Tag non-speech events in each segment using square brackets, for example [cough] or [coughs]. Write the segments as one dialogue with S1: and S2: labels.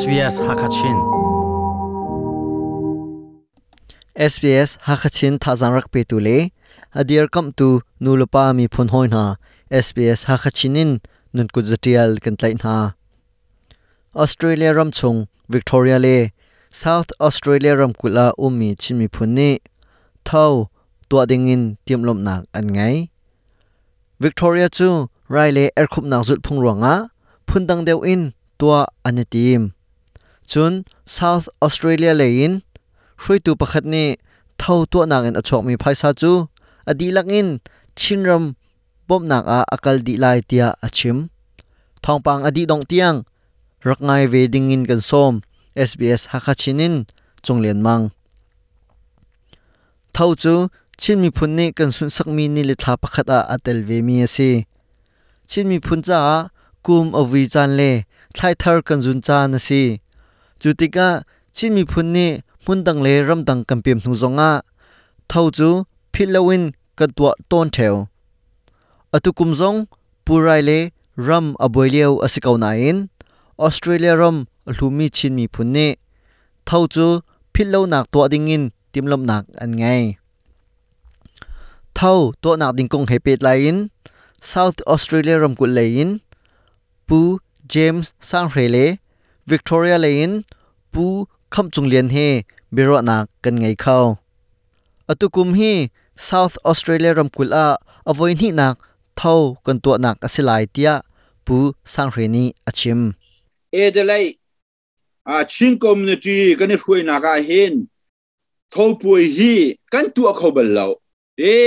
S1: SBS Hakachin SBS Hakachin tha jangrak pe tu le adir kam tu nulapa mi phun hoi na SBS Hakachinin nun ku zatial kan tlai na Australia ram chung Victoria le South Australia ram kula umi um chimi phun ni thau tua ding in tiam lom nak an ngai Victoria chu Riley le er khup nak zut phung ruanga phun dang deu in tua ani tim จนซ s o u t อ Australia l a n นช่วยตัวประคตนี้ เท่าตัวนางอินอชกมีไพซาจูอดีลักอินชินรัมบบนักอาอกลดีไลเตียอาชิมทองปังอดีดองเตียงรักไงเวดิงอินกันซอม SBS ฮักชินินจงเลียนมังเท่าจูชินมีพุนนี้กันสุนสักมีนีิลิทาประคตอาอัตลเวมีสิชินมีพุนจ้ากุมอวิจันเล่ไทเทอร์กันจุนจานสี chủ tịch à mi phun ni mun tang le ram tang kam pim thung zong a thau chu philawin ka tua ton theo atu kum zong purai le ram aboileo asikau australia ram lumi chin mi phun ni thau chu philo nak tua ding in timlom nak an ngai thau tua nak ding kong hepet south australia ram kul lai in james sang victoria lai pu kham chung lian he bero na kan ngai khaw atukum hi south australia ram kul a avoin hi nak thau kan tu nak asilai tia pu sang hre ni achim
S2: edelai a chin community kan e hui na ka hin thau pu hi kan tu a khobal lo e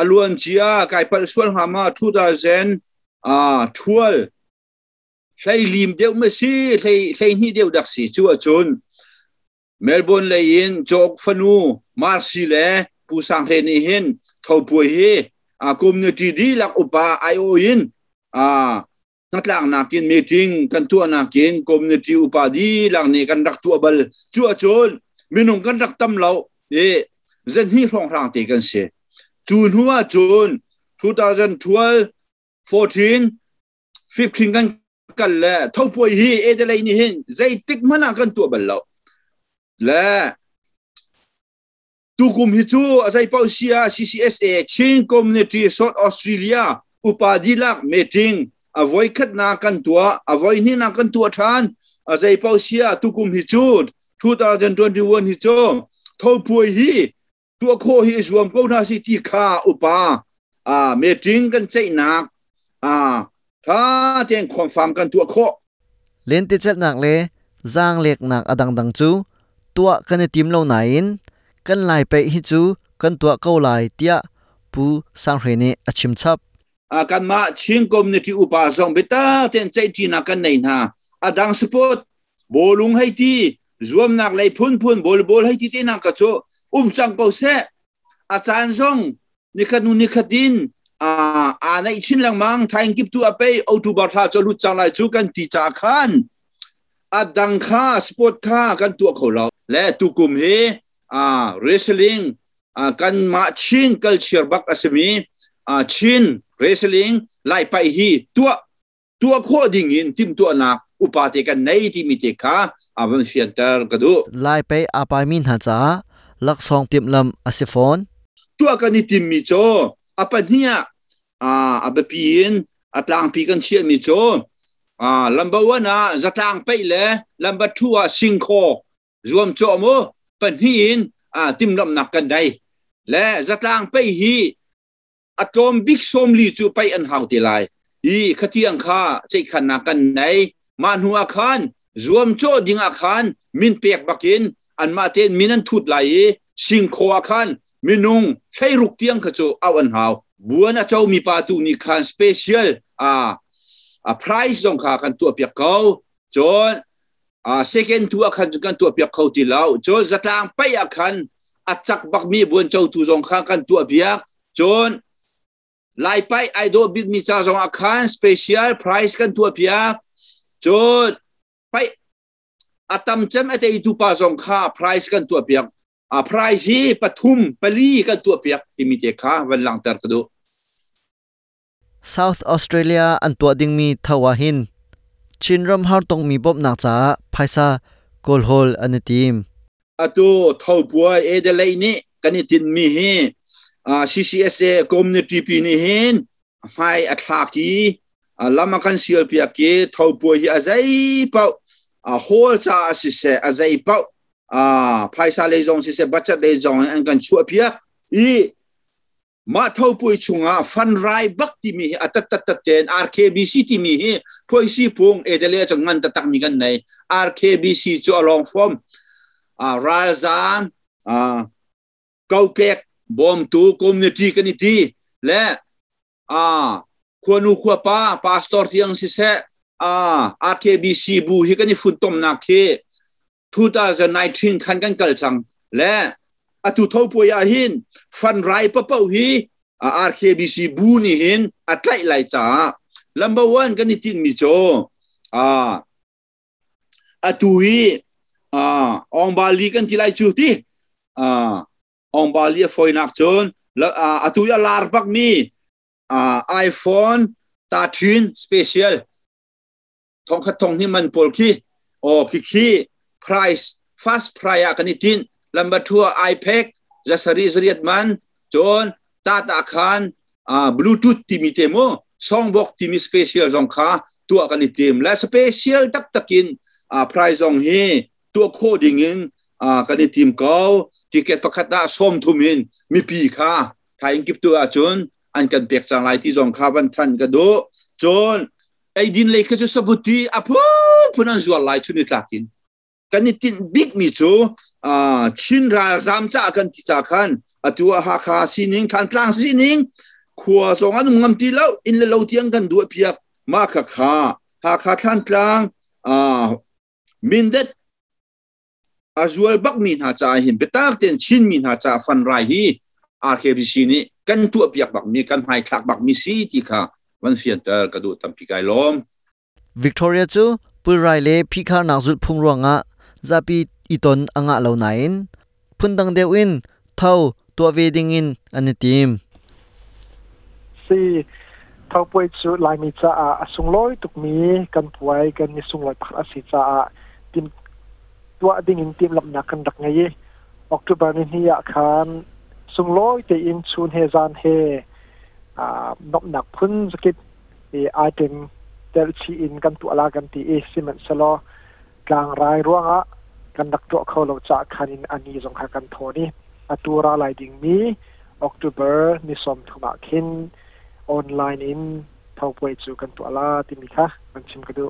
S2: aluan chia kai pal swal hama 2000 a 12 sai lim deuh ma si sai sai ni deuh dak si chu achun melbourne le in jok fanu marsi le pu sang he ni hin thau pu hi a community di lak upa io in a natlang na kin meeting kan tu na kin community upa di lang ni kan rak tu bal chu achun minung kan rak tam lo e zen hi rong rang te kan se chun huwa chun 2012 14 15 kan กันละทงปวยฮีเอเจะไรนี่เห็นใจติดมันกันตัวบัลเอาและตุกุมฮิจูอาศัยเปาเซีย CCSA ชิงคอมมูนิตี้สอดออสเตรเลียอุปาดีลักเมติงอวัยขัดนากันตัวอวัยนี่นากันตัวทานอาศัยเปาเซียตุกุมฮิจู2021ฮิจูทงปวยฮีตัวโคฮิสวมกูนาสิติคาอุปาอ่าเมติงกันใจนักอ่าถ้าเจงความฟังกันตัวโค
S1: เลนติเจดหนักเลยจางเล็กหนักอดังดังจูตัวกันในทีมเราไหนกันไลไปฮิจู กันตัวเก้าไลเตียปูสังเรเนอชิม
S2: ชับอาการมาชิงกมในที่อุปาจงเบตาเตนใจจีนักกันในนาอดังสปอตบอลุงให้ทีร zoom กเลยพุ่นพุ่นบอลบอลให้ทีที่นักก k โจ h o um chang ko se า c า a n ร o n g n คัน a น n น ni k h a t i นะอชินลรงมังไทยกิบตัวไปเอาทูบารทาจะรู้จังไรจูกันตีจาคันอัดดังค่าสปอร์ตค่ากันตัวเขาเราและตุกุมเฮอ่าเรสลิงอ่ากันมาชินกัลเชียร์บักอาสมีอ่าชินเรสลิงไล่ไปฮีตัวตัวโคดิ่งินทิมตัวนักอุปาติกันในที่มีเดกคาอาวันเสียนเตอร์กระดูไล่ไปอ
S1: าปามินหาจ้าลักซองเตรียมลำอาเซ
S2: ฟอนตัวกันนี่ทิมมีโจอาปันเนี่ยอาเบปีนอัตลางพีกันเชียมิโจอ่าลำบาวนาจัตลางไปเลยลำบาทัวสิงโคร่รวมโจมปนหินอ่าติมลำหนักกันใดและจัตลางไปฮีอัตอมบิกสมลีจูไปอันหาวติลายอีขที่อังคาใจขันนักกันไหนมานหัวคันรวมโจดิงอาคันมินเปียกบักินอันมาเตนมินันทุดไหลสิงโคอาคันมินุงใช้รุกเตียงขจูเอาอันหาวบัวนะเจ้ามีปาตูนี่คันสเปเชียลอ่าอ่าไพรซ์ตรงขากันตัวเปียกเขาจนอ่าซ e c o n d ตัวคันกันตัวเปียกเขาที่เราจนจะตางไปอาคันอาจักบักมีบัวเจ้าทูสองขากันตัวเปียกจนไล่ไปไอโดบิดมีจ้าสองอาคันสเปเชียลไพรซ์กันตัวเปียกจนไปอาตำจำไอแต่ทูปาสองขาไพรซ์กันตัวเปียกอ่าไพรซ์ปทุมปลีกันตัวเปียกที่มีเจค้าวันหลังเตร์กระดู
S1: South Australia อันตัวดิ่งมีทวาหินชินรำฮาร์ตงมีบบนักจ้าภายซากอลฮอลอันทีม
S2: อตูทาวปัวเอเดเลนี่กันนี่จินมีเฮอ่า CCSA community ปีนี่เฮนไฮอัตลากีอ่าลามากันเซียลปียกีทาวปัวฮีอาใจเป้าอ่าโฮลจ้าสิเซอาใจเป้าอ่าภายซาเลยจงสิเซบัจ g ัดเลยจงอันกันชัวเพียอีมาทปวยชงอาฟันรายบักที่มีอัตตัตเจน RKBC ี่มีพวยสีพวงเอเดเลจังงันตตักมีกันใน RKBC จูอลองฟอมอ่ารายซานอ่าเกาเกกบอมตูคอมเนิตีกันทีและอ่าควนุควป้าพาสตอร์ที่ยังสิเซอ่า RKBC บูฮิกันนี่ฟุตตมนาเค2019คันกันกัลจังและอาทุ่อปวยอาหินฟันไรปะเป้าหีอาร์เคบีซีบูนีหินอาไตไลจ้าลัมบอรวันกันนี่ทิ้งมิโจอาอาทุฮีอ่าองบาลีกันทีไลจุดที่อาองบาลีฟอยนักจนแล้วอาทุยาลาร์บักมีอ่าไอโฟนตาทินสเปเชียลทองขะทองที่มันโปลกี้โอ้คิคีไพรส์ฟาสไพรอะกันนี่ทิ้งลำบัทัวไอเพกจะสรีสรีดมันจนตาตาคานอ่าบลูทูธที่มีเตมอสองบอกที่มีสเปเชียลสองค่าตัวกันเตมและสเปเชียลตักตะกินอ่าพรายสองเฮตัวโคดิงินอ่ากันอทีมเกาที่เกตประคตาส้มทุมินมีปีค่าไทยกิบตัวจนอันกันเปียกจางไลที่สองคขาวันทันกระโดจนไอดินเลยก็จะสบุตีอ่ะพูพุนันจวนไลชุนิตากินกันนี่ตินบิ๊กมีจูอ่า ชินราซามจ้ากันที่จากขันอตัวฮักคาซีนิงทันกลางซีนิงขัวสองอันงมตีแล้ว อินเลวเทียงกันด้วยเพียกมาคะคาฮักคาทันกลางอ่ามินเด็อาจวลบักมีนหาจ่าหินไปตากเตียนชินมีนหาจ่าฟันไรฮีอาร์เคบิซีนี่กันตัวเปียกบักมีกันหายคลักบักมีซีที่ค่ะวัน
S1: เสียนเตอร์กระดูตัมพิกายล้อมวิกตอเรียจูปุไยเลพิคานักจุดพุงรวงอ่ะ zapi iton anga lo na in phundang deu in thau tua ve ding in ani tim
S3: si thau poi chu lai mi cha a asung loi tuk mi kan puai kan ni sung loi pakha si cha a tim tua ding in tim lam na kan rak ngai october ni hi ya khan sung loi te in chun he zan he a nop nak phun zakit e item tel chi in kan tu ala kan ti e simen salo tlang rai ruanga กันนักตัวเขาเราจะคันินอันนี้สงคากันโทนี่อตุวราไลดิงมีออกตุเบอร์นิสมทุมาคินออนไลน์อินเท่าวยจูกันตัวลาติมีค่ะมันชิมกันดู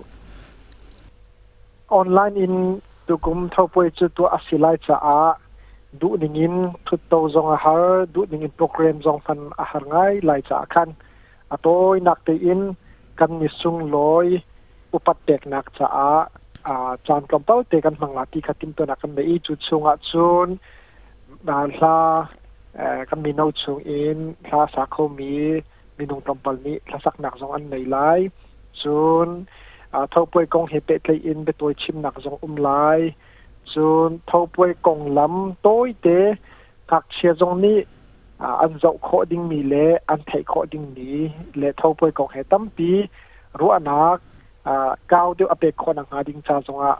S3: ออนไลน์อินดูกลุ่มเท่าวยจูตัวอัศิลายจะอาดูนิ่งอินทุตโตงอาหารดูนิ่งอินโปรแกรมสงฟันอาหารไงไลจ้าคันอตัวนักเตีอินกันมิสุงลอยอุปเดกนักจะอาจานกำเต้าเตกันมังลาติขัดติมตัวนักกันในอีจุดชงอ่ะจุนบาลาเอ่อกันมีนาชงอินลาสักคมีมีนงตอมปลนี้ลาสักหนักสองอันในไลจุนอ่าเท่าป่วยกองเฮเปตเลยอินไปตัวชิมหนักสองอุ้มไลจุนเท่าป่วยกองล้ำต้เตะกักเชียจงนี้อันเจะขโอดิ้งมีเละอันไทยขอดิ้งนี้เละเท่าป่วยกองเฮตั้มปีรู้อนักก้าวเดียวอัปเดคน่าดิงชาสงะ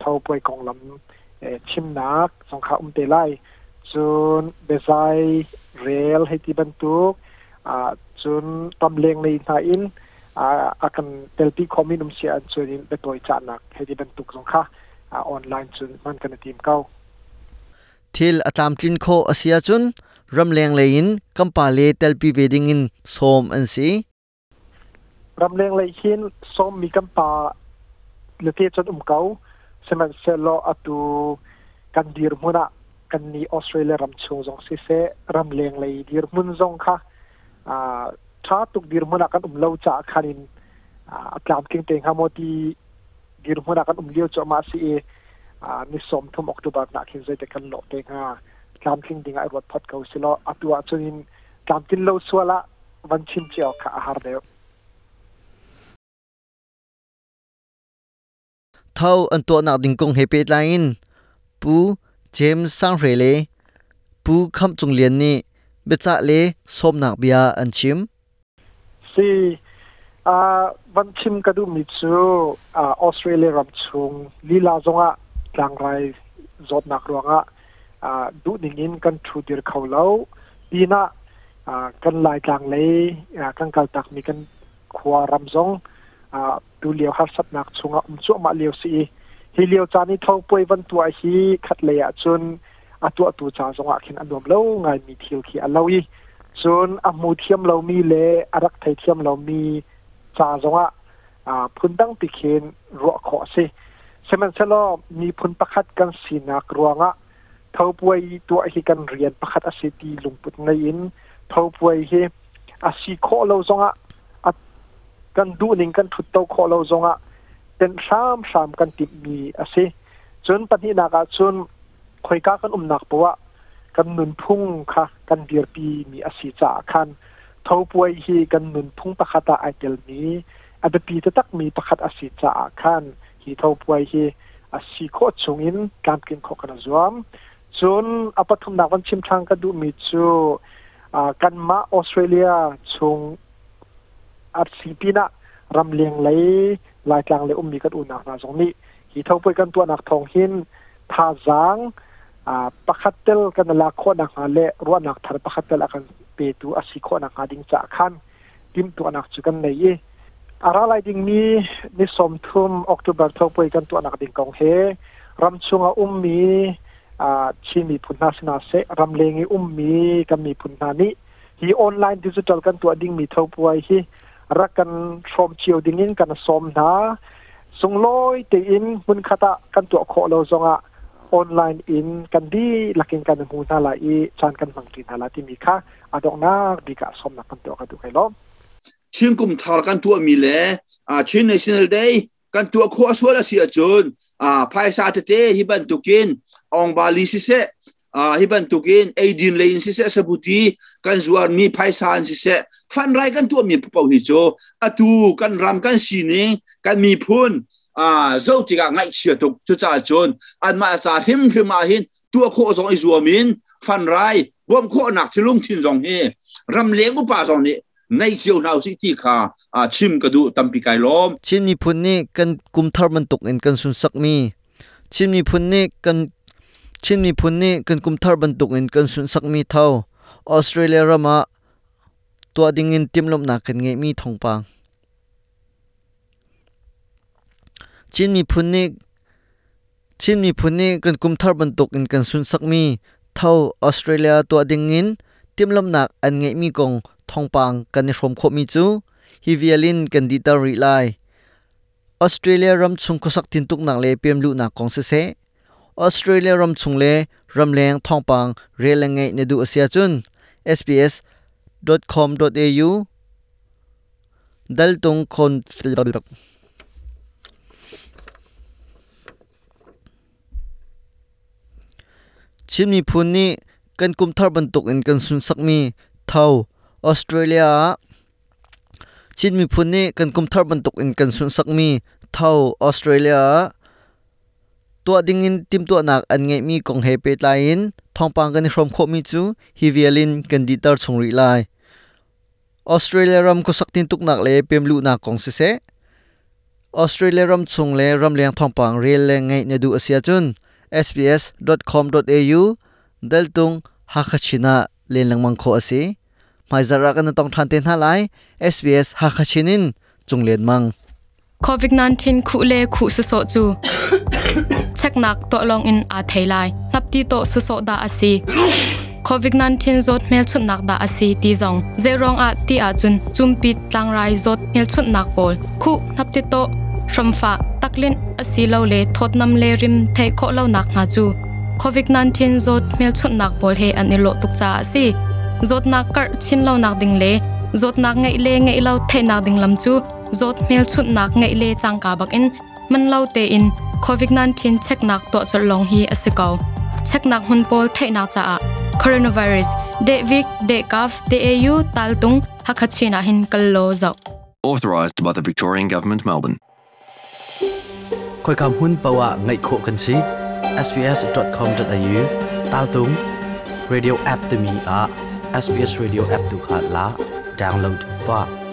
S3: เท่าป่วยกองลำชิมนักสงขาอุ้มเตไลจุนเบซายเรลให้ที่บรรทุกจุนตำเลงในทาอินอาการเตลตีคอมมินุมเสียอันส่วนนี้เป็นตัวจานักให้ที่บรรทุกสงขาออนไลน์จุนมันกันทีมเก้า
S1: ทิลอาตามจินโคอาเซียจุนรำเลงเลยินกัมปาเลเตลปีเวดิงอิน
S3: โซมอันซีรำเลียงเลยชินส้มมีกันปาเลือที่จดอุ่มเกาสมัยเซลโลอัตูกันดีร์มุนักันนีออสเตรเลียรำชว์จงซีเซรำเลียงเลยดีร์มุนจงค่ะอ่าชาตุกดีร์มุนักันอุ่มเล่าจากคันินอ่าตามกิ่งเตงฮามอดีดีร์มุนักันอุ่มเลี้ยวจอมาซีเออนิสมทุ่มออกตุบารหนักขึ้นใจแต่กันหลอกเตงฮะตามกิ่งเตงไอรถพัดเกาสิโลอัตัวจนินตามกินเล่าสัวละวันชิมเจียวค่ะอาหารเดียว
S1: เท่าอันตัวนักดิงกงเฮเปตไลน์ปูเจมสังเรเลปูคำจุงเลียนนี่เบจ่าเลสมนักเบียอันชิม
S3: ซีอาวันชิมกระดูมิซูอาออสเตรเลียรับชงลีลาจงอ่ะกลางไรจดนักรวงอ่ะอาดูดิ่งอินกันทูดิร์เขาเล่าปีน่ะอ่ากันลายกลางเลยอ่ากันกลตักมีกันขวารำจงดูเลียวคับสับนักชงอุมชั่วมาเลียวสีฮีเลียวจานิ่ทองป่วยวันตัวฮีคัดเลยจนอตัวตัวจาสงอาขินอันดวมเล่าไงมีเที่ยวขี้อันเล่าอีจนอมูเทียมเรามีเลอรักไทยเทียมเรามีจาสงอาพุ่นตั้งปิเคนรัวขอสิเซมันเซล์มีพุ่นประคัดกันสีนักรวงะเททาป่วยตัวฮีกันเรียนประคัดอสิตีลุงปุ่นในอินทาป่วยเฮอาศโคเ่าสงอากันดูนิ่งกันทุดเต้าคอเราจงอ่ะเป็นสามสามกันติดมีอ่ะสิจนปัจจุบันก็จนคอยก้ากันอุ่มหนักปะวะกันหนุนพุ่งค่ะกันเดียร์ปีมีอ่ะสิจ่กคันเท้าป่วยฮีกันหนุนพุ่งประคตาไอเดลนี้อาจจะปีจะตักมีประคตอ่ะสิจ่กคันฮีเท้าป่วยฮีอ่ะสิโคจงอินการกินข้อกันจวมจนอปัตุนักวันชิมทางกันดูมีจูอ่ากันมาออสเตรเลียชงอีปีนะรำเลียงไหลลายกลางเลยอุ้มมีกันอุ่นหนักหนาสงนี้หีเท่าไปกันตัวหนักทองหินทาจางอ่าปะคัดเตลกันละโคหนักหาเละรัวหนักทารปะคัดเตลกันเปตูอสิโคหนักหาดิงจกขันดิมตัวหนักจุกันในยี่อะไราดิงมีนิสมทุมออกตุบเท่าไปกันตัวหนักดิงกองเฮรำชงอุ้มมีอ่าชีมีพุนนาสนาเซรำเลงอุ้มมีกันมีพุนนานี้ฮีออนไลน์ดิจิทัลกันตัวดิ่งมีเท่าปวยฮีรักกันชมเชียวดิ่งอิกันสมนาสุงลอยเตอินมุนคตะกันตัวโคเราจงอะออนไลน์อินกันดีลักินกันหูนาลาอีจานกันบางทีนนาลาที่
S2: มี
S3: ค่ะอาดอกนาดีกะสมนักกันตัวกันดูไกลอม
S2: ชิงกุมทารกันตัวมีแลอาชิน National Day กันตัวโคสวลเสียจนอ่าภายซาเตเตฮิบันตุกินองบาลีซิเซอ่าฮิบันตุกินเอดินเลนซิเซสบุตีกันจวนมีภายซานซิเซฟันไรกันตัวมีเป่าหิโจอะตูกันรำกันสีนิงกันมีพุนอ่าเจ้าจิก่ไยเชียตุกจุจ่าจนอันมาจาหิมคือมาหินตัวโคสองอิจัวมินฟันไรบ่มโคหนักที่ลุงทินสองเฮรำเลี้ยงกุป่าสองนี้ ในเชียวนาวสิตี่าอาชิมกระดูตัมปีก
S1: าล้อมชิมมีพุนนี่กันกุมทอร์มันตกเอ็นกันสุนสักมี ชิมมีพุนนี่กันชิมมีพุนนี่กันกุมทอร์มันตกเอ็นกันสุนสักมีเท่าออสเตรเลียรามา tua ding in tim lom na kan mi thong pa chin mi phun ne chin mi phun ne kan kum thar ban tok in kan sun sak australia tua ding in tim lom nak an mi kong thong pang kan ni rom mi chu hi vialin kan di ta australia ram chung ko sak tin tuk nak le pem lu na kong se australia ram chung le ram leng thong pang re la nge du asia chun sps w w w c o m a u ดัลตงคนสลบชิมมีพูนี่กันกุมทารบันตกอินกันสุนสักมีเท่าออสเตรเลียชิมมีพูนี่กันกุมทารบันตกอินกันสุนสักมีเท่าออสเตรเลียตัวดิ่งอินติมตัวหนักอันไงมีกองเฮเปตไยน์ thongpang kan hrom kho mi chu hi vialin kanditar chungri lai Australia ram ko saktin tuknak le pemlu na kong se se Australia ram chung le ram leng thongpang rel le ngai ne du asia chun sbs.com.au daltung hakachina le langmang kho ase mai zara kan tong than ten halai sbs hakachinin chunglen mang
S4: covid 19 khu le khu so chu [coughs] thek nak to long in a thailai napti to su so da asi covid 19 zot mel chut nak da asi ti zong ze rong a ti a chun chumpi tlang rai zot mel chut nak bol khu napti to shramfa taklin asi lo le nam le rim thei kho lau nak na chu covid 19 zot mel chut nak bol he an ilo tuk cha asi zot nak kar chin lau nak ding le zot nak ngai le ngai lau thei nak ding lam chu zot mel chut nak ngai le chang ka bak in man lau te in COVID-19 check nak to chol long hi asiko check nak hun pol thei nak cha coronavirus de vic de kaf de au taltung hakachina hin kallo zo
S5: authorized by the Victorian Government Melbourne khoi kam hun pawa ngai kho kan si sbs.com.au tung radio app to me a sbs radio app to khat la download pa